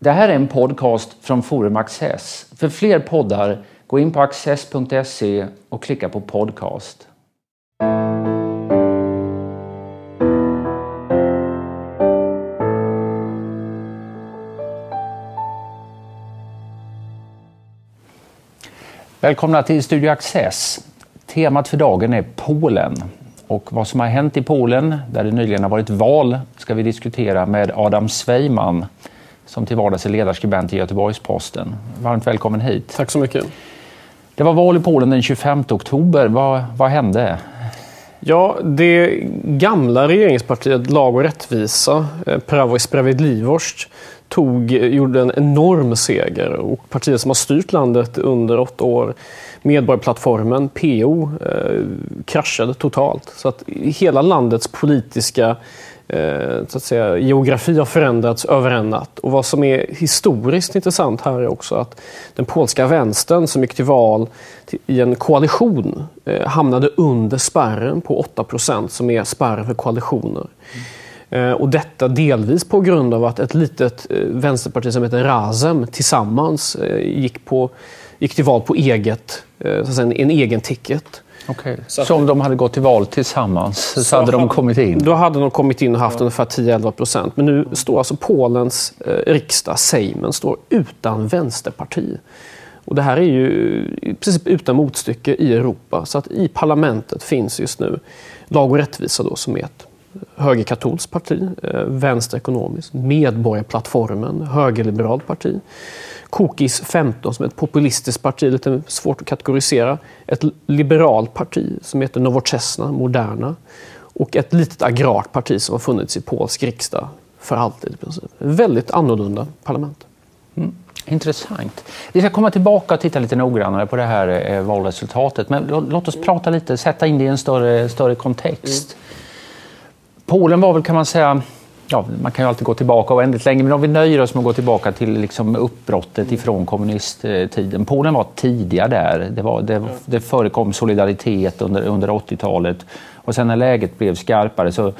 Det här är en podcast från Forum Access. För fler poddar, gå in på access.se och klicka på podcast. Välkomna till Studio Access. Temat för dagen är Polen. Och vad som har hänt i Polen, där det nyligen har varit val, ska vi diskutera med Adam Sveiman som till vardags är ledarskribent i Göteborgs-Posten. Varmt välkommen hit. Tack så mycket. Det var val i Polen den 25 oktober. Vad, vad hände? Ja, det gamla regeringspartiet Lag och rättvisa, eh, Prawo i Sprawiedliwość, tog, gjorde en enorm seger och partiet som har styrt landet under åtta år, Medborgarplattformen, PO, eh, kraschade totalt. Så att hela landets politiska eh, Eh, så att säga, geografi har förändrats över en natt. Och vad som är historiskt intressant här är också att den polska vänstern som gick till val i en koalition eh, hamnade under spärren på 8% som är spärren för koalitioner. Mm. Och detta delvis på grund av att ett litet eh, vänsterparti som heter Razem tillsammans gick, på, gick till val på eget, så säga, en egen ticket. Okay. Så, så om de hade gått till val tillsammans så, så hade de kommit in? Då hade de kommit in och haft ja. ungefär 10-11 procent. Men nu står alltså Polens eh, riksdag, Sejmen, står utan vänsterparti. Och det här är ju i princip utan motstycke i Europa. Så att i parlamentet finns just nu Lag och rättvisa då, som är ett högerkatolskt parti, eh, vänsterekonomiskt, Medborgarplattformen, högerliberalt parti. Kokis 15 som är ett populistiskt parti, lite svårt att kategorisera. Ett liberalt parti som heter Nowoczesna, Moderna. Och ett litet agrart parti som har funnits i polsk riksdag för alltid. Väldigt annorlunda parlament. Mm. Intressant. Vi ska komma tillbaka och titta lite noggrannare på det här eh, valresultatet. Men låt oss prata lite, sätta in det i en större, större kontext. Mm. Polen var väl kan man säga, ja, man kan ju alltid gå tillbaka oändligt länge, men om vi nöjer oss med att gå tillbaka till liksom uppbrottet ifrån kommunisttiden. Polen var tidiga där. Det, var, det, det förekom solidaritet under, under 80-talet och sen när läget blev skarpare så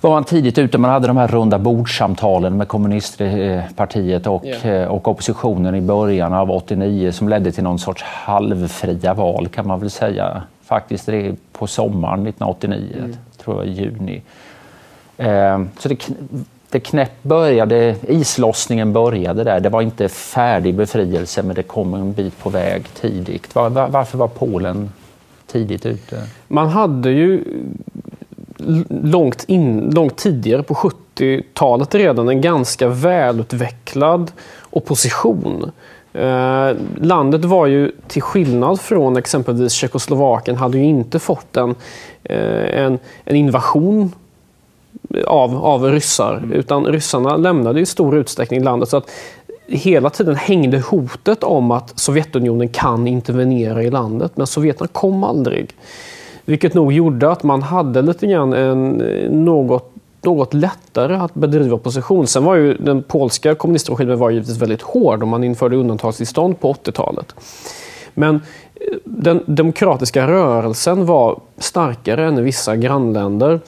var man tidigt ute. Man hade de här runda bordssamtalen med kommunistpartiet och, yeah. och oppositionen i början av 89 som ledde till någon sorts halvfria val kan man väl säga. Faktiskt på sommaren 1989. Mm tror jag, i juni. Eh, så det, det knäpp började, islossningen började där. Det var inte färdig befrielse men det kom en bit på väg tidigt. Var, var, varför var Polen tidigt ute? Man hade ju långt, in, långt tidigare på 70-talet redan en ganska välutvecklad opposition. Eh, landet var ju till skillnad från exempelvis Tjeckoslovakien hade ju inte fått en, Eh, en, en invasion av, av ryssar. Mm. Utan ryssarna lämnade i stor utsträckning landet. Så att hela tiden hängde hotet om att Sovjetunionen kan intervenera i landet. Men Sovjeterna kom aldrig. Vilket nog gjorde att man hade lite grann en något, något lättare att bedriva opposition. Sen var ju den polska kommunistregimen var givetvis väldigt hård och man införde undantagstillstånd på 80-talet. Men eh, den demokratiska rörelsen var starkare än i vissa grannländer.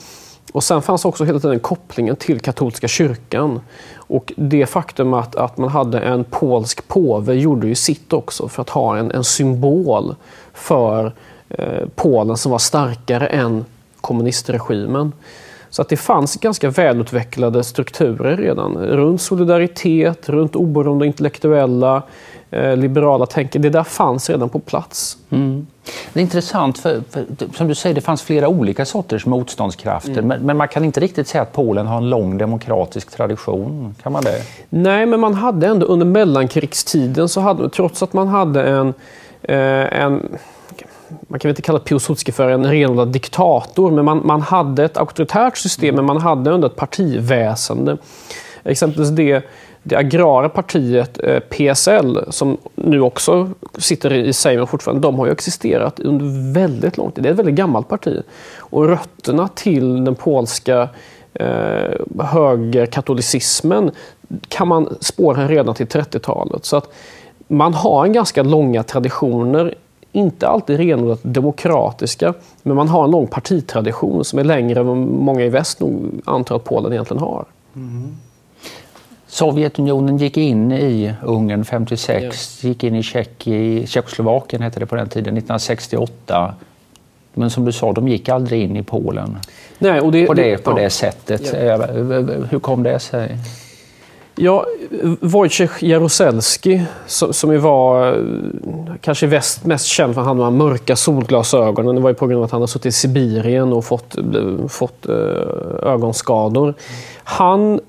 Och sen fanns också hela tiden kopplingen till katolska kyrkan. Och det faktum att, att man hade en polsk påve gjorde ju sitt också för att ha en, en symbol för eh, Polen som var starkare än kommunistregimen. Så att det fanns ganska välutvecklade strukturer redan runt solidaritet, runt oberoende intellektuella, Eh, liberala tänket, det där fanns redan på plats. Mm. Det är intressant, för, för, som du säger, det fanns flera olika sorters motståndskrafter. Mm. Men, men, man kan inte riktigt säga att Polen har en lång demokratisk tradition. Kan man det? Nej, men man hade ändå under mellankrigstiden, så hade, trots att man hade en, eh, en man kan inte kalla Piłsudski för en renodlad diktator, men man, man hade ett auktoritärt system, men man hade ändå ett partiväsende. Exempelvis det det agrara partiet eh, PSL, som nu också sitter i Sejmen fortfarande, de har ju existerat under väldigt lång tid. Det är ett väldigt gammalt parti. Och rötterna till den polska eh, högerkatolicismen kan man spåra redan till 30-talet. Så att man har en ganska långa traditioner inte alltid renodlat demokratiska, men man har en lång partitradition som är längre än vad många i väst nog antar att Polen egentligen har. Mm. Sovjetunionen gick in i Ungern 56, ja. gick in i Tjecki, Tjeckoslovakien hette det på den tiden, 1968. Men som du sa, de gick aldrig in i Polen Nej, och det, på, det, på ja. det sättet. Ja. Hur kom det sig? Ja, Wojciech Jaruzelski som ju var eh, kanske väst mest känd för att han hade de mörka solglasögonen. Det var ju på grund av att han har suttit i Sibirien och fått, eh, fått eh, ögonskador. Han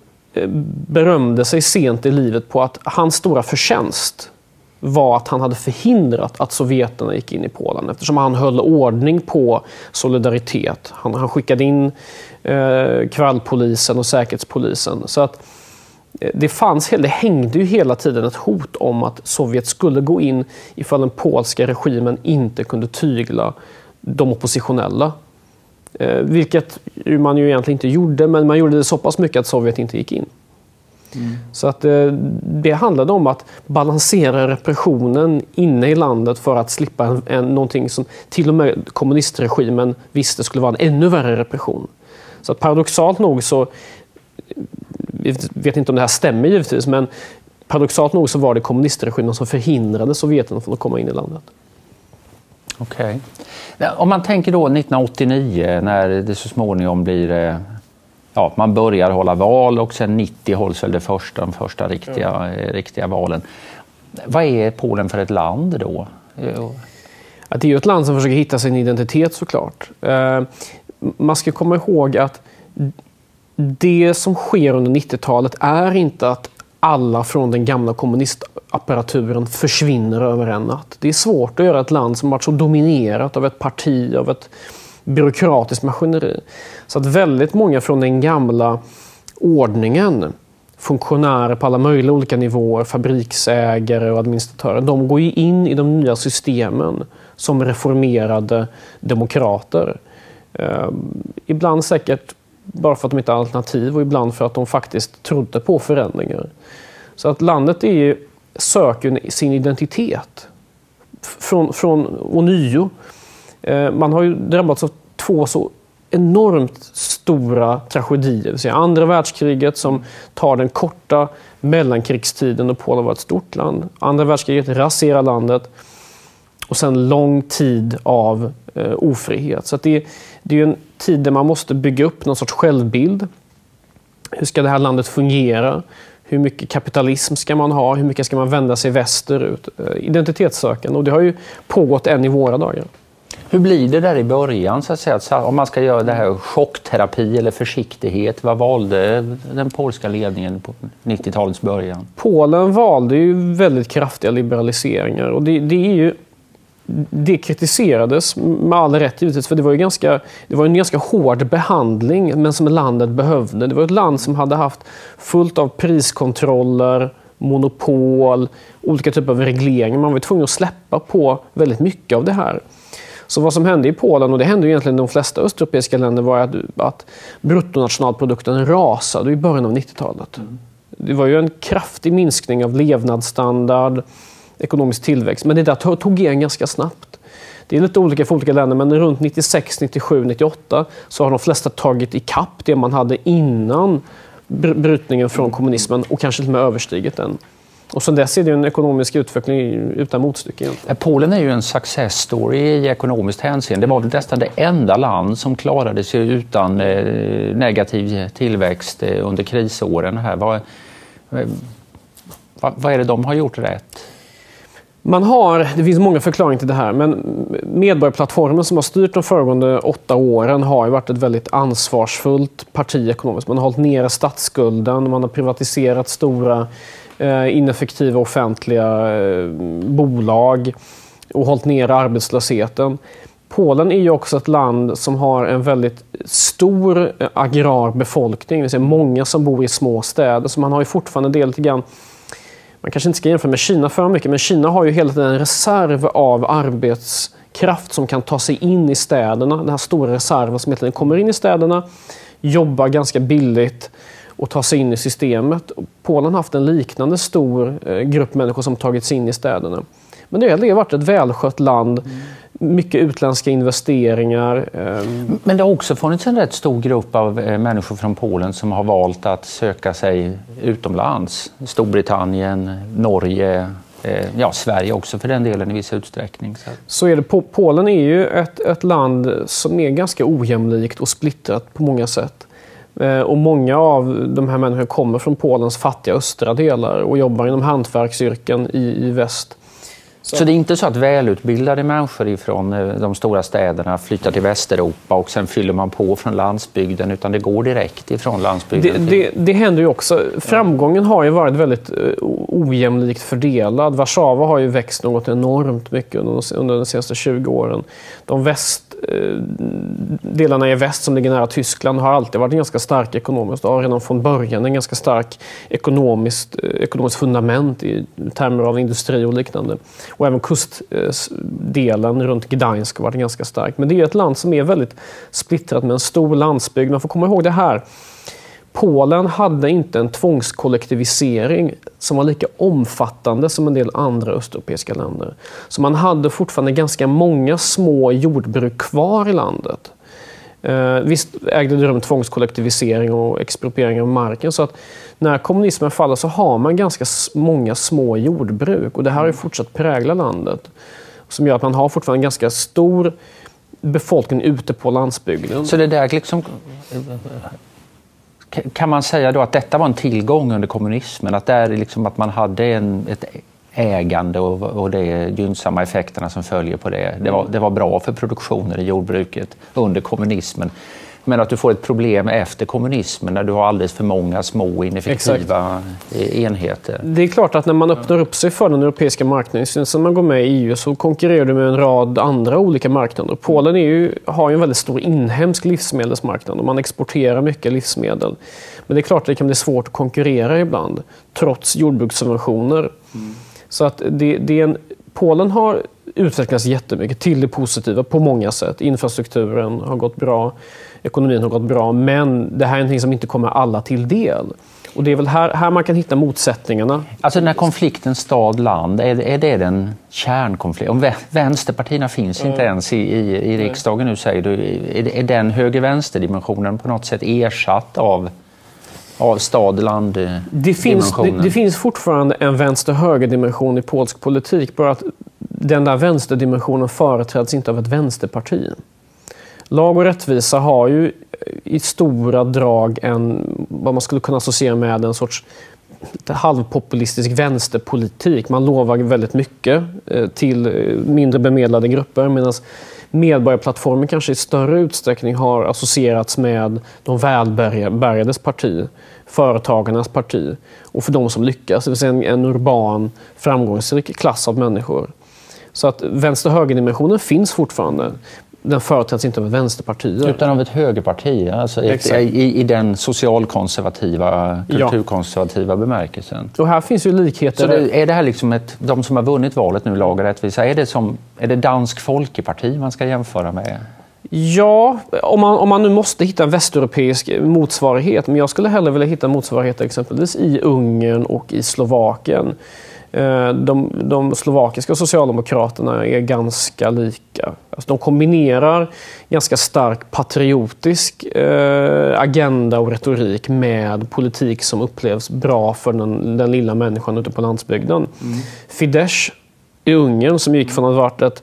berömde sig sent i livet på att hans stora förtjänst var att han hade förhindrat att sovjeterna gick in i Polen eftersom han höll ordning på solidaritet. Han, han skickade in eh, kvällpolisen och säkerhetspolisen. Så att eh, det, fanns, det hängde ju hela tiden ett hot om att Sovjet skulle gå in ifall den polska regimen inte kunde tygla de oppositionella. Eh, vilket man ju egentligen inte gjorde, men man gjorde det så pass mycket att Sovjet inte gick in. Mm. Så att eh, det handlade om att balansera repressionen inne i landet för att slippa en, en, någonting som till och med kommunistregimen visste skulle vara en ännu värre repression. Så att paradoxalt nog så, jag vet inte om det här stämmer givetvis, men paradoxalt nog så var det kommunistregimen som förhindrade Sovjeterna från att komma in i landet. Okej. Okay. Om man tänker då 1989 när det så småningom blir eh, ja, man börjar hålla val och sen 90 hålls väl det första, de första riktiga, mm. riktiga valen. Vad är Polen för ett land då? Ja, det är ju ett land som försöker hitta sin identitet såklart. Eh, man ska komma ihåg att det som sker under 90-talet är inte att alla från den gamla kommunistapparaturen försvinner över en natt. Det är svårt att göra ett land som varit så dominerat av ett parti, av ett byråkratiskt maskineri. Så att väldigt många från den gamla ordningen, funktionärer på alla möjliga olika nivåer, fabriksägare och administratörer, de går ju in i de nya systemen som reformerade demokrater. Ehm, ibland säkert bara för att de inte har alternativ och ibland för att de faktiskt trodde på förändringar. Så att landet är ju, söker sin identitet från, från ånyo. Eh, man har ju drabbats av två så enormt stora tragedier. Det andra världskriget som tar den korta mellankrigstiden då Polen var ett stort land. Andra världskriget raserar landet. Och sen lång tid av eh, ofrihet. Så det, det är en tid där man måste bygga upp någon sorts självbild. Hur ska det här landet fungera? Hur mycket kapitalism ska man ha? Hur mycket ska man vända sig västerut? Eh, identitetssökande. Och det har ju pågått än i våra dagar. Hur blir det där i början så att säga? Om man ska göra det här chockterapi eller försiktighet. Vad valde den polska ledningen på 90-talets början? Polen valde ju väldigt kraftiga liberaliseringar och det, det är ju det kritiserades med all rätt givetvis, för det var, ju ganska, det var en ganska hård behandling, men som landet behövde. Det var ett land som hade haft fullt av priskontroller, monopol, olika typer av regleringar. Man var tvungen att släppa på väldigt mycket av det här. Så vad som hände i Polen, och det hände egentligen i de flesta östeuropeiska länder, var att, att bruttonationalprodukten rasade i början av 90-talet. Mm. Det var ju en kraftig minskning av levnadsstandard, ekonomisk tillväxt, men det där tog igen ganska snabbt. Det är lite olika för olika länder, men runt 96, 97, 98 så har de flesta tagit ikapp det man hade innan brytningen från kommunismen och kanske till och med överstigit den. Och sen dess är det en ekonomisk utveckling utan motstycke. Egentligen. Eh, Polen är ju en success story i ekonomiskt hänseende. Det var väl nästan det enda land som klarade sig utan eh, negativ tillväxt eh, under krisåren. Här. Vad, vad är det de har gjort rätt? Man har, det finns många förklaringar till det här, men Medborgarplattformen som har styrt de föregående åtta åren har ju varit ett väldigt ansvarsfullt parti ekonomiskt. Man har hållit nere statsskulden, man har privatiserat stora Eh, ineffektiva offentliga eh, bolag och hållit nere arbetslösheten. Polen är ju också ett land som har en väldigt stor eh, agrar befolkning, det vill säga många som bor i små städer. Så man har ju fortfarande en del lite grann man kanske inte ska jämföra med Kina för mycket, men Kina har ju hela tiden en reserv av arbetskraft som kan ta sig in i städerna. Den här stora reserven som hela tiden kommer in i städerna, jobbar ganska billigt och ta sig in i systemet. Polen har haft en liknande stor eh, grupp människor som tagit sig in i städerna. Men det har varit ett välskött land. Mm. Mycket utländska investeringar. Ehm. Men det har också funnits en rätt stor grupp av eh, människor från Polen som har valt att söka sig utomlands. Storbritannien, Norge, eh, ja, Sverige också för den delen i viss utsträckning. Så är det. Polen är ju ett, ett land som är ganska ojämlikt och splittrat på många sätt. Eh, och många av de här människorna kommer från Polens fattiga östra delar och jobbar inom hantverksyrken i, i väst. Så. så det är inte så att välutbildade människor från eh, de stora städerna flyttar till Västeuropa och sen fyller man på från landsbygden utan det går direkt ifrån landsbygden? Det, det, det händer ju också. Framgången har ju varit väldigt eh, ojämlikt fördelad. Warszawa har ju växt något enormt mycket under de senaste 20 åren. De väst Eh, delarna i väst som ligger nära Tyskland har alltid varit ganska starka ekonomiskt och har redan från början en ganska stark ekonomiskt, ekonomiskt fundament i termer av industri och liknande. Och även kustdelen runt Gdansk har varit ganska stark. Men det är ett land som är väldigt splittrat med en stor landsbygd. Man får komma ihåg det här Polen hade inte en tvångskollektivisering som var lika omfattande som en del andra östeuropeiska länder. Så man hade fortfarande ganska många små jordbruk kvar i landet. Eh, visst ägde det rum tvångskollektivisering och expropriering av marken. Så att när kommunismen faller så har man ganska många små jordbruk. Och det här har ju fortsatt prägla landet. Som gör att man har fortfarande en ganska stor befolkning ute på landsbygden. Så det där liksom kan man säga då att detta var en tillgång under kommunismen? Att, där liksom att man hade en, ett ägande och, och de gynnsamma effekterna som följer på det. Det var, det var bra för produktionen i jordbruket under kommunismen. Men att du får ett problem efter kommunismen när du har alldeles för många små ineffektiva Exakt. enheter. Det är klart att när man öppnar upp sig för den europeiska marknaden, sen man går med i EU, så konkurrerar du med en rad andra olika marknader. Polen ju, har ju en väldigt stor inhemsk livsmedelsmarknad och man exporterar mycket livsmedel. Men det är klart att det kan bli svårt att konkurrera ibland, trots jordbrukssubventioner. Mm. Så att det, det är en, Polen har utvecklats jättemycket till det positiva på många sätt. Infrastrukturen har gått bra ekonomin har gått bra. Men det här är någonting som inte kommer alla till del. Och det är väl här, här man kan hitta motsättningarna. Alltså den här konflikten stad-land, är, är det den kärnkonflikten? Om vänsterpartierna finns inte ens i, i, i riksdagen nu säger du. Är, är den höger-vänster-dimensionen på något sätt ersatt av av stad-land det finns, det, det, finns fortfarande en vänster-höger-dimension i polsk politik. Bara att den där vänsterdimensionen företräds inte av ett vänsterparti. Lag och rättvisa har ju i stora drag en, vad man skulle kunna associera med en sorts halvpopulistisk vänsterpolitik. Man lovar väldigt mycket eh, till eh, mindre bemedlade grupper medan Medborgarplattformen kanske i större utsträckning har associerats med de välbärgades parti, företagarnas parti och för de som lyckas, det vill säga en, en urban framgångsrik klass av människor. Så att vänster-höger-dimensionen finns fortfarande den företräds inte av vänsterpartier. Utan av ett högerparti, alltså i, i, den socialkonservativa, kulturkonservativa ja. bemärkelsen. Och här finns ju likheter. Så det, är det här liksom ett, de som har vunnit valet nu, Lag och rättvisa, är det, som, är det Dansk Folkeparti man ska jämföra med? Ja, om man, om man nu måste hitta en västeuropeisk motsvarighet. Men jag skulle hellre vilja hitta motsvarigheter exempelvis i Ungern och i Slovakien. Eh, de, de slovakiska socialdemokraterna är ganska lika. Alltså de kombinerar ganska stark patriotisk eh, agenda och retorik med politik som upplevs bra för den, den lilla människan ute på landsbygden. Mm. Fidesz i Ungern, som gick från att ha varit ett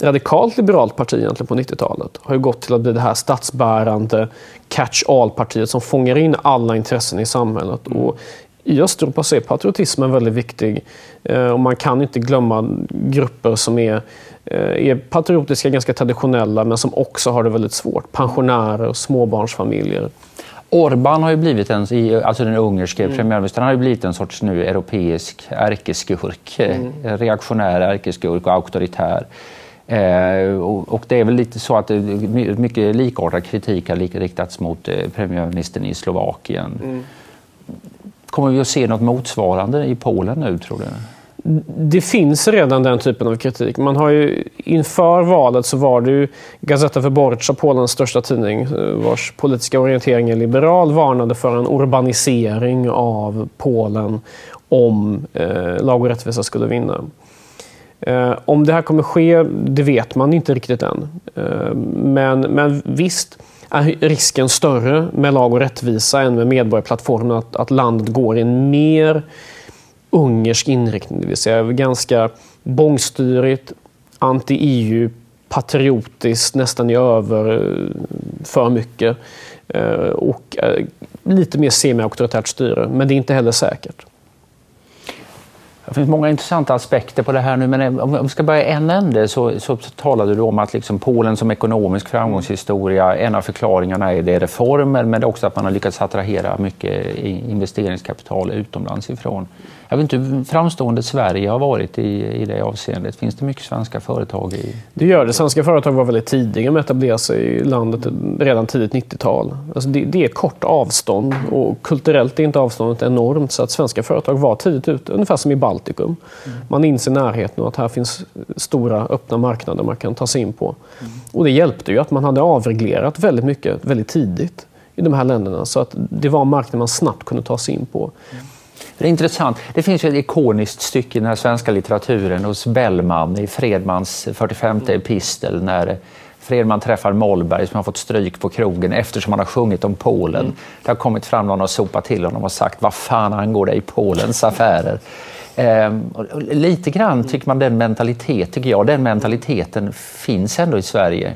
radikalt liberalt parti egentligen på 90-talet har ju gått till att bli det här statsbärande catch-all-partiet som fångar in alla intressen i samhället. Mm. Och i Östeuropa så är patriotismen väldigt viktig. Eh, och man kan inte glömma grupper som är, eh, är patriotiska, ganska traditionella, men som också har det väldigt svårt. Pensionärer och småbarnsfamiljer. Orban har ju blivit en, alltså den ungerske mm. premiärministern, har ju blivit en sorts nu europeisk ärkeskurk. Mm. Reaktionär ärkeskurk och auktoritär. Eh, och, och, det är väl lite så att mycket likartad kritik har riktats mot eh, premiärministern i Slovakien. Mm. Kommer vi att se något motsvarande i Polen nu, tror du? Det finns redan den typen av kritik. Man har ju, inför valet så var det ju Gazeta Wyborcza, Polens största tidning, eh, vars politiska orientering är liberal, varnade för en urbanisering av Polen om eh, Lag och rättvisa skulle vinna. Eh, om det här kommer ske, det vet man inte riktigt än. Eh, men, men visst är risken större med lag och rättvisa än med Medborgarplattformen att, att landet går i en mer ungersk inriktning. Det vill säga ganska bångstyrigt, anti-EU, patriotiskt, nästan i över eh, för mycket. Eh, och eh, lite mer semi-auktoritärt styre, men det är inte heller säkert. Det finns många intressanta aspekter på det här nu, men om vi ska börja en ände så, så talade du om att liksom Polen som ekonomisk framgångshistoria, en av förklaringarna är det reformer, men det är också att man har lyckats attrahera mycket investeringskapital utomlands ifrån. Jag vet inte hur framstående Sverige har varit i, i det avseendet. Finns det mycket svenska företag? i? Det gör det. Svenska företag var väldigt tidiga med att etablera sig i landet redan tidigt 90-tal. Alltså det, det, är ett kort avstånd och kulturellt är inte avståndet enormt så att svenska företag var tidigt ute, ungefär som i Baltikum. Man inser närheten och att här finns stora öppna marknader man kan ta sig in på. Och det hjälpte ju att man hade avreglerat väldigt mycket väldigt tidigt i de här länderna så att det var marknader man snabbt kunde ta sig in på. Det är intressant. Det finns ett ikoniskt stycke i den svenska litteraturen hos Bellman i Fredmans 45 epistel när Fredman träffar Mollberg som har fått stryk på krogen eftersom han har sjungit om Polen. Mm. Det har kommit fram någon och sopat till honom och sagt vad fan angår det i Polens affärer? Eh, lite grann tycker man den mentalitet, tycker jag, den mentaliteten finns ändå i Sverige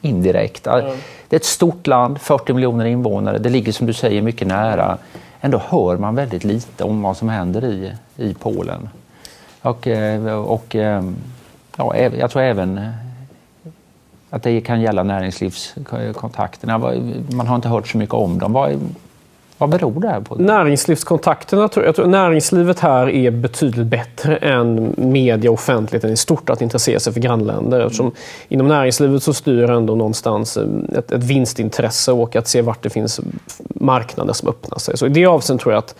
indirekt. Mm. Det är ett stort land, 40 miljoner invånare, det ligger som du säger mycket nära ändå hör man väldigt lite om vad som händer i, i Polen. Och, eh, och eh, ja, jag tror även eh, att det kan gälla näringslivskontakterna. Man har inte hört så mycket om dem. Vad, vad beror det här på? Näringslivskontakterna, jag tror näringslivet här är betydligt bättre än media och offentligheten i stort att intressera sig för grannländer. Eftersom inom näringslivet så styr ändå någonstans ett, ett vinstintresse och att se vart det finns marknader som öppnar sig. Så i det avseendet tror jag att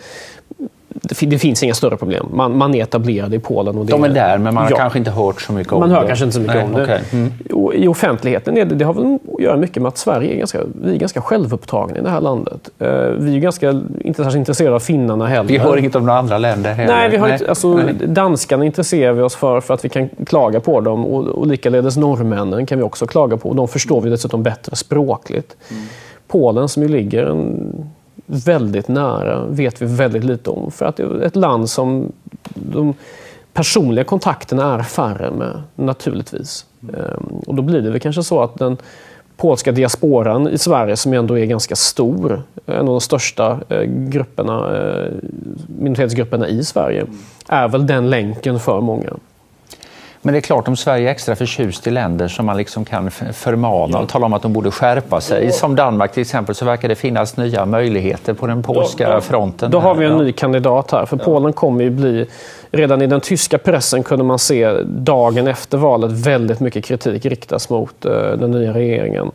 det, finns inga större problem. Man, man är etablerad i Polen. Och det, De är där, men man har ja, kanske inte hört så mycket om man det. Man hör kanske inte så mycket Nej, om okay. det. Mm. I offentligheten är det, det har väl att göra mycket med att Sverige är ganska, vi är ganska självupptagna i det här landet. Uh, vi är ganska, inte särskilt intresserade av finnarna heller. Vi hör inget om några andra länder heller. Nej, vi har Inte, alltså, Nej. danskarna intresserar vi oss för, för att vi kan klaga på dem. Och, och likaledes norrmännen kan vi också klaga på. De förstår vi dessutom bättre språkligt. Mm. Polen som ju ligger en väldigt nära vet vi väldigt lite om. För att det är ett land som de personliga kontakterna är färre med, naturligtvis. Mm. Och då blir det väl kanske så att den polska diasporan i Sverige, som ändå är ganska stor, en av de största eh, grupperna, eh, minoritetsgrupperna i Sverige, mm. är väl den länken för många. Men det är klart, om Sverige är extra förtjust i länder som man liksom kan förmana och tala om att de borde skärpa sig, ja. som Danmark till exempel, så verkar det finnas nya möjligheter på den polska då, fronten. Då har vi en ny kandidat här, för. Polen kommer ju bli... Redan i den tyska pressen kunde man se dagen efter valet väldigt mycket kritik riktas mot uh, den nya regeringen.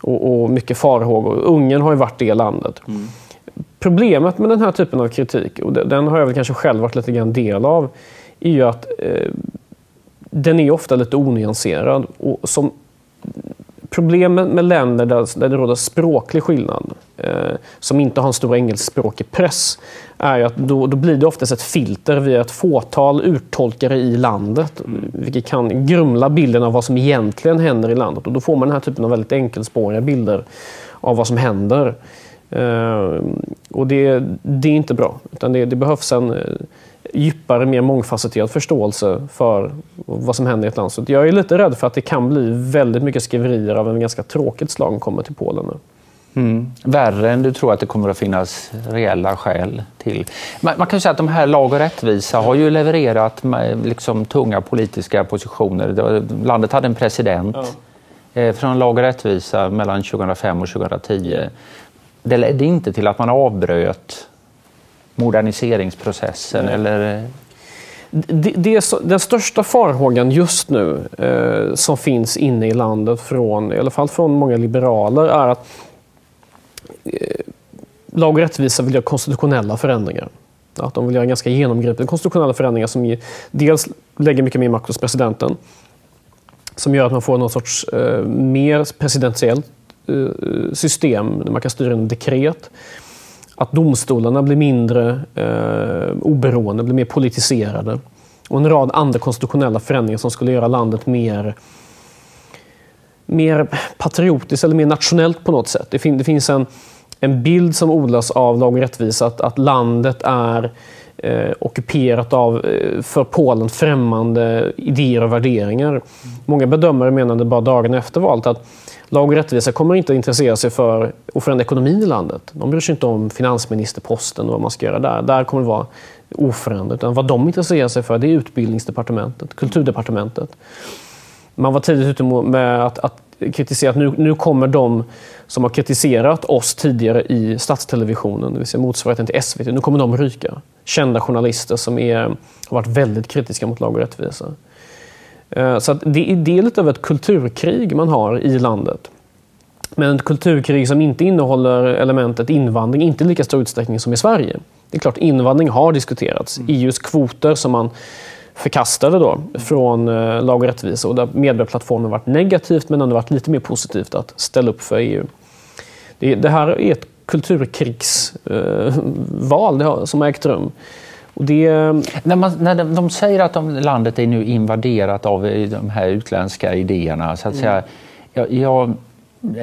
Och, och mycket farhågor. Ungern har ju varit det landet. Mm. Problemet med den här typen av kritik, och den har jag väl kanske själv varit lite grann del av, är ju att eh, den är ofta lite onyanserad. Och som Problemet med länder där, där det råder språklig skillnad, eh, som inte har en stor engelskspråkig press, är att då, då blir det oftast ett filter via ett fåtal uttolkare i landet, vilket kan grumla bilden av vad som egentligen händer i landet. Och då får man den här typen av väldigt enkelspåriga bilder av vad som händer. Eh, och det, det är inte bra, utan det, det behövs en eh, djupare, mer mångfacetterad förståelse för vad som händer i ett land. Så jag är lite rädd för att det kan bli väldigt mycket skriverier av en ganska tråkigt slag kommer till Polen nu. Mm. Värre än du tror att det kommer att finnas reella skäl till. Man, man kan säga att de här Lag och rättvisa har ju levererat liksom, tunga politiska positioner. Var, landet hade en president ja. eh, från Lag och rättvisa mellan 2005 och 2010. Det ledde inte till att man avbröt moderniseringsprocessen? Nej. Eller? Det, det så, den största farhågan just nu eh, som finns inne i landet, från, i alla fall från många liberaler, är att eh, Lag och rättvisa vill göra konstitutionella förändringar. Att de vill göra ganska genomgripande konstitutionella förändringar som ger, dels lägger mycket mer makt hos presidenten, som gör att man får någon sorts eh, mer presidentiellt eh, system där man kan styra en dekret att domstolarna blir mindre eh, oberoende, blir mer politiserade. och en rad andra konstitutionella förändringar som skulle göra landet mer mer patriotiskt eller mer nationellt på något sätt. Det, fin det finns en, en bild som odlas av Lag och rättvisa att, att landet är eh, ockuperat av eh, för Polen främmande idéer och värderingar. Många bedömare menade bara dagen efter valet att Lag och rättvisa kommer inte att intressera sig för att förändra ekonomin i landet. De bryr sig inte om finansministerposten och vad man ska göra där. Där kommer det vara oförändrat. Utan vad de intresserar sig för det är utbildningsdepartementet, kulturdepartementet. Man var tidigt ute med att, att kritisera att nu, nu kommer de som har kritiserat oss tidigare i statstelevisionen, det vill säga motsvarigheten till SVT, nu kommer de ryka. Kända journalister som är, har varit väldigt kritiska mot lag och rättvisa. Eh, så det, är, lite av ett kulturkrig man har i landet. Men ett kulturkrig som inte innehåller elementet invandring, inte i lika stor utsträckning som i Sverige. Det är klart, invandring har diskuterats. Mm. EUs kvoter som man förkastade då från eh, Lag och rättvisa och där Medborgarplattformen varit negativt men ändå varit lite mer positivt att ställa upp för EU. Det, det här är ett kulturkrigsval eh, som har ägt rum. Och det... När, man, när de, de säger att de, landet är nu invaderat av de här utländska idéerna, så att mm. säga, jag, jag,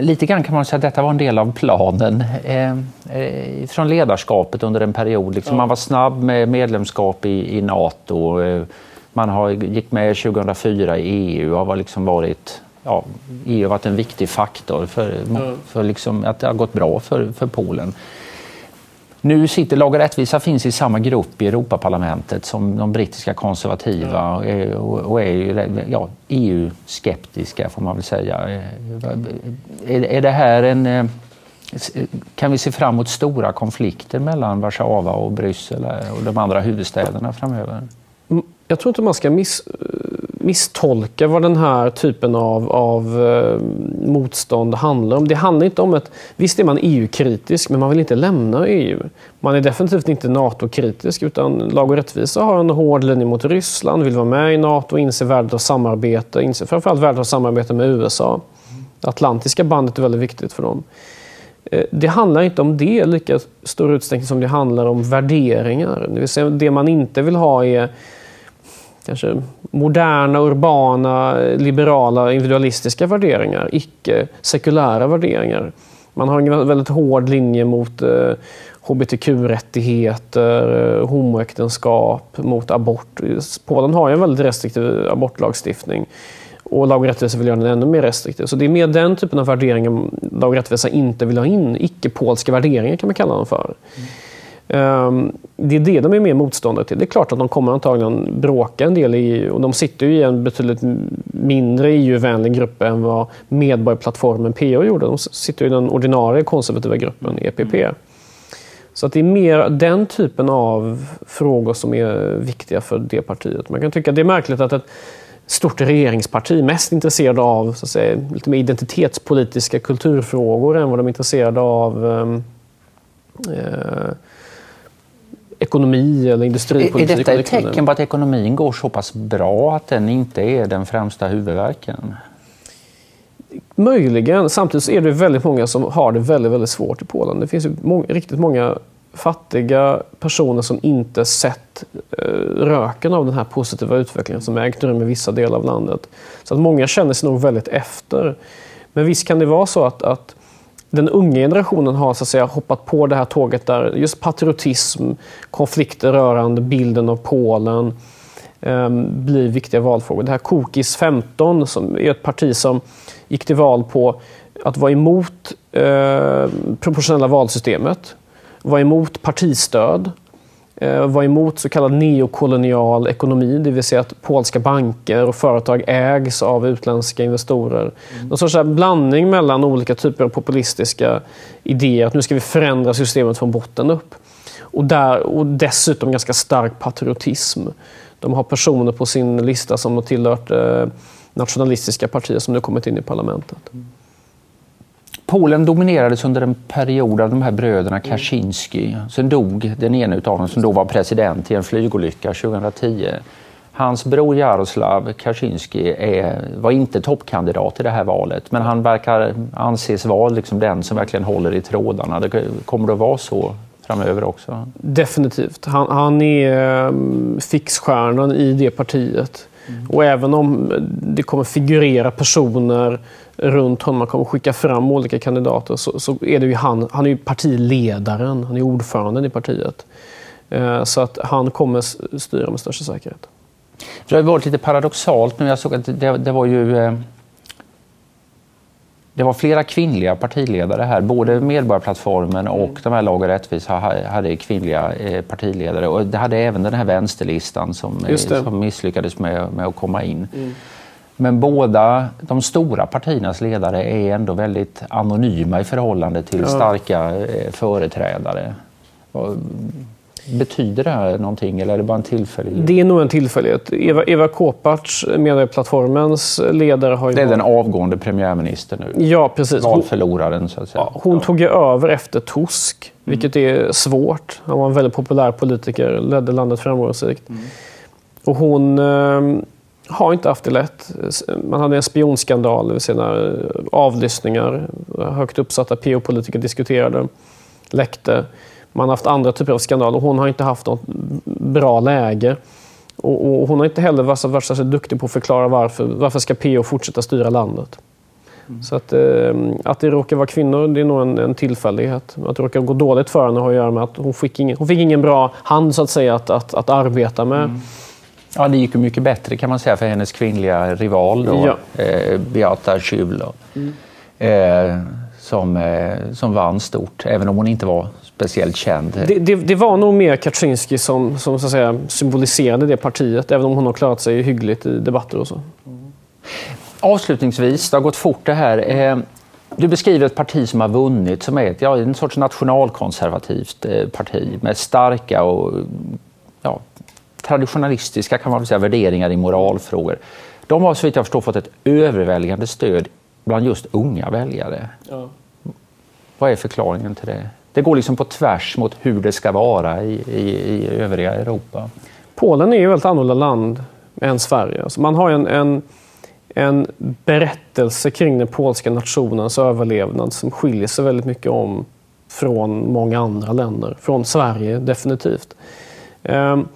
lite grann kan man säga att detta var en del av planen eh, eh, från ledarskapet under en period. Liksom ja. Man var snabb med medlemskap i, i Nato. Eh, man har, gick med 2004 i EU och har liksom varit ja, EU har varit en viktig faktor för, för liksom att det har gått bra för, för Polen. Nu sitter Lag och rättvisa finns i samma grupp i Europaparlamentet som de brittiska konservativa och är ja, EU-skeptiska får man väl säga. Är, är det här en... Eh, kan vi se fram emot stora konflikter mellan Warszawa och Bryssel och de andra huvudstäderna framöver? Mm, jag tror inte man ska miss, misstolka vad den här typen av, av eh, motstånd handlar om. Det handlar inte om ett... Visst är man EU-kritisk, men man vill inte lämna EU. Man är definitivt inte NATO-kritisk, utan Lag och rättvisa har en hård linje mot Ryssland, vill vara med i NATO, inser värdet av samarbete, inser framförallt värdet av samarbete med USA. Det atlantiska bandet är väldigt viktigt för dem. Eh, det handlar inte om det i lika stor utsträckning som det handlar om värderingar. Det vill säga, det man inte vill ha är kanske moderna, urbana, liberala, individualistiska värderingar, icke-sekulära värderingar. Man har en väldigt hård linje mot eh, hbtq-rättigheter, eh, homoäktenskap, mot abort. Polen har ju en väldigt restriktiv abortlagstiftning och Lag och rättvisa vill göra den ännu mer restriktiv. Så det är mer den typen av värderingar Lag och rättvisa inte vill ha in. Icke-polska värderingar kan man kalla dem för. Mm. Ehm, det är det de är mer motståndare till. Det är klart att de kommer antagligen bråka en del i EU och de sitter ju i en betydligt mindre EU-vänlig grupp än vad Medborgarplattformen PO gjorde. De sitter i den ordinarie konservativa gruppen, EPP. Mm. Så att det är mer den typen av frågor som är viktiga för det partiet. Man kan tycka att det är märkligt att ett stort regeringsparti mest intresserade av så att säga, lite mer identitetspolitiska kulturfrågor än vad de är intresserade av um, uh, ekonomi eller industripolitik. Är detta ett tecken på att ekonomin går så pass bra att den inte är den främsta huvudvärken? Möjligen. Samtidigt är det väldigt många som har det väldigt, väldigt svårt i Polen. Det finns må riktigt många fattiga personer som inte sett eh, röken av den här positiva utvecklingen som ägt rum i vissa delar av landet. Så att många känner sig nog väldigt efter. Men visst kan det vara så att, att den unga generationen har så att säga, hoppat på det här tåget där just patriotism, konflikter rörande bilden av Polen eh, blir viktiga valfrågor. Det här Kokis 15 som är ett parti som gick till val på att vara emot eh, proportionella valsystemet, vara emot partistöd, var emot så kallad neokolonial ekonomi, det vill säga att polska banker och företag ägs av utländska investorer. Mm. Någon sorts blandning mellan olika typer av populistiska idéer. Att nu ska vi förändra systemet från botten upp. Och, där, och dessutom ganska stark patriotism. De har personer på sin lista som har tillhört eh, nationalistiska partier som nu kommit in i parlamentet. Mm. Polen dominerades under en period av de här bröderna Kaczynski. Sen dog den ene av dem som då var president i en flygolycka 2010. Hans bror Jaroslav Kaczynski är, var inte toppkandidat i det här valet men han verkar anses vara liksom den som verkligen håller i trådarna. Det kommer det att vara så framöver också? Definitivt. Han, han är um, fixstjärnan i det partiet. Mm. Och även om det kommer figurera personer runt honom, man kommer skicka fram olika kandidater, så, så är det ju han, han är ju partiledaren, han är ordföranden i partiet. Eh, så att han kommer styra med största säkerhet. Det har varit lite paradoxalt nu. Jag såg att det, det var ju eh, det var flera kvinnliga partiledare här. Både Medborgarplattformen och mm. de här Lag och rättvisa hade kvinnliga eh, partiledare. Och det hade även den här vänsterlistan som, eh, som misslyckades med, med att komma in. Mm. Men båda de stora partiernas ledare är ändå väldigt anonyma i förhållande till ja. starka företrädare. Betyder det här någonting eller är det bara en tillfällighet? Det är nog en tillfällighet. Eva, Eva Kopacz, Medieplattformens ledare, har ju... Det är den avgående premiärministern nu? Ja, precis. Valförloraren, så att säga. Ja, hon tog ju över efter Tusk, mm. vilket är svårt. Han var en väldigt populär politiker, ledde landet framgångsrikt. Mm. Och hon eh, har inte haft det lätt. Man hade en spionskandal, det vill säga avlyssningar. Högt uppsatta PO-politiker diskuterade, läckte. Man har haft andra typer av skandaler. Hon har inte haft något bra läge. Och, och hon har inte heller varit, särskilt duktig på att förklara varför, varför ska PO fortsätta styra landet. Mm. Så att, eh, att det råkar vara kvinnor, det är nog en, en tillfällighet. Att det råkar gå dåligt för henne har att göra med att hon fick ingen, hon fick ingen bra hand så att säga att, att, att arbeta med. Mm. Ja, det gick ju mycket bättre kan man säga för hennes kvinnliga rival då, ja. eh, Beata Schüll. Mm. Eh, som, eh, som vann stort, även om hon inte var speciellt känd. Det, det, det var nog mer Kaczynski som, som så att säga, symboliserade det partiet, även om hon har klarat sig hyggligt i debatter och så. Avslutningsvis, det har gått fort det här. Eh, du beskriver ett parti som har vunnit, som är ett, ja, en sorts nationalkonservativt eh, parti med starka och ja, traditionalistiska kan man väl säga, värderingar i moralfrågor. De har så vitt jag förstår fått ett överväldigande stöd bland just unga väljare. Ja. Vad är förklaringen till det? Det går liksom på tvärs mot hur det ska vara i, i, i övriga Europa. Polen är ju ett väldigt annorlunda land än Sverige. Alltså man har en, en, en berättelse kring den polska nationens överlevnad som skiljer sig väldigt mycket om från många andra länder. Från Sverige definitivt. Ehm,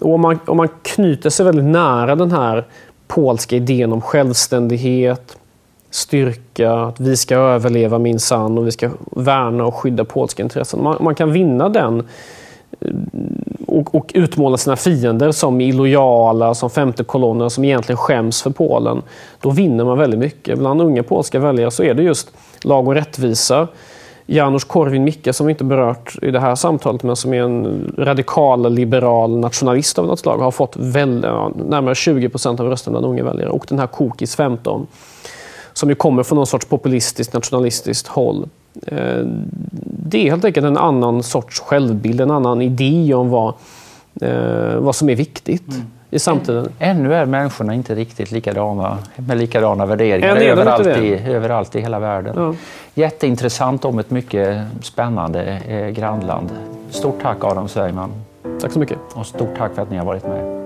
och om, man, om man knyter sig väldigt nära den här polska idén om självständighet, styrka, att vi ska överleva minsann och vi ska värna och skydda polska intressen. Man, man kan vinna den eh, och, och, utmåla sina fiender som illojala, som femte kolonner som egentligen skäms för Polen. Då vinner man väldigt mycket. Bland unga polska väljare så är det just lag och rättvisa. Janusz Korwin-Mikke, som vi inte berört i det här samtalet, men som är en radikal liberal nationalist av något slag, har fått väl, närmare 20 procent av rösterna bland unga väljare. Och den här Kokis 15 som ju kommer från någon sorts populistiskt, nationalistiskt håll. Eh, det är helt enkelt en annan sorts självbild, en annan idé om vad, eh, vad som är viktigt. Mm i samtiden. Ännu är människorna inte riktigt likadana, med likadana värderingar överallt i, överallt i hela världen. Ja. Jätteintressant om ett mycket spännande eh, grannland. Stort tack Adam Svejman. Tack så mycket. Och stort tack för att ni har varit med.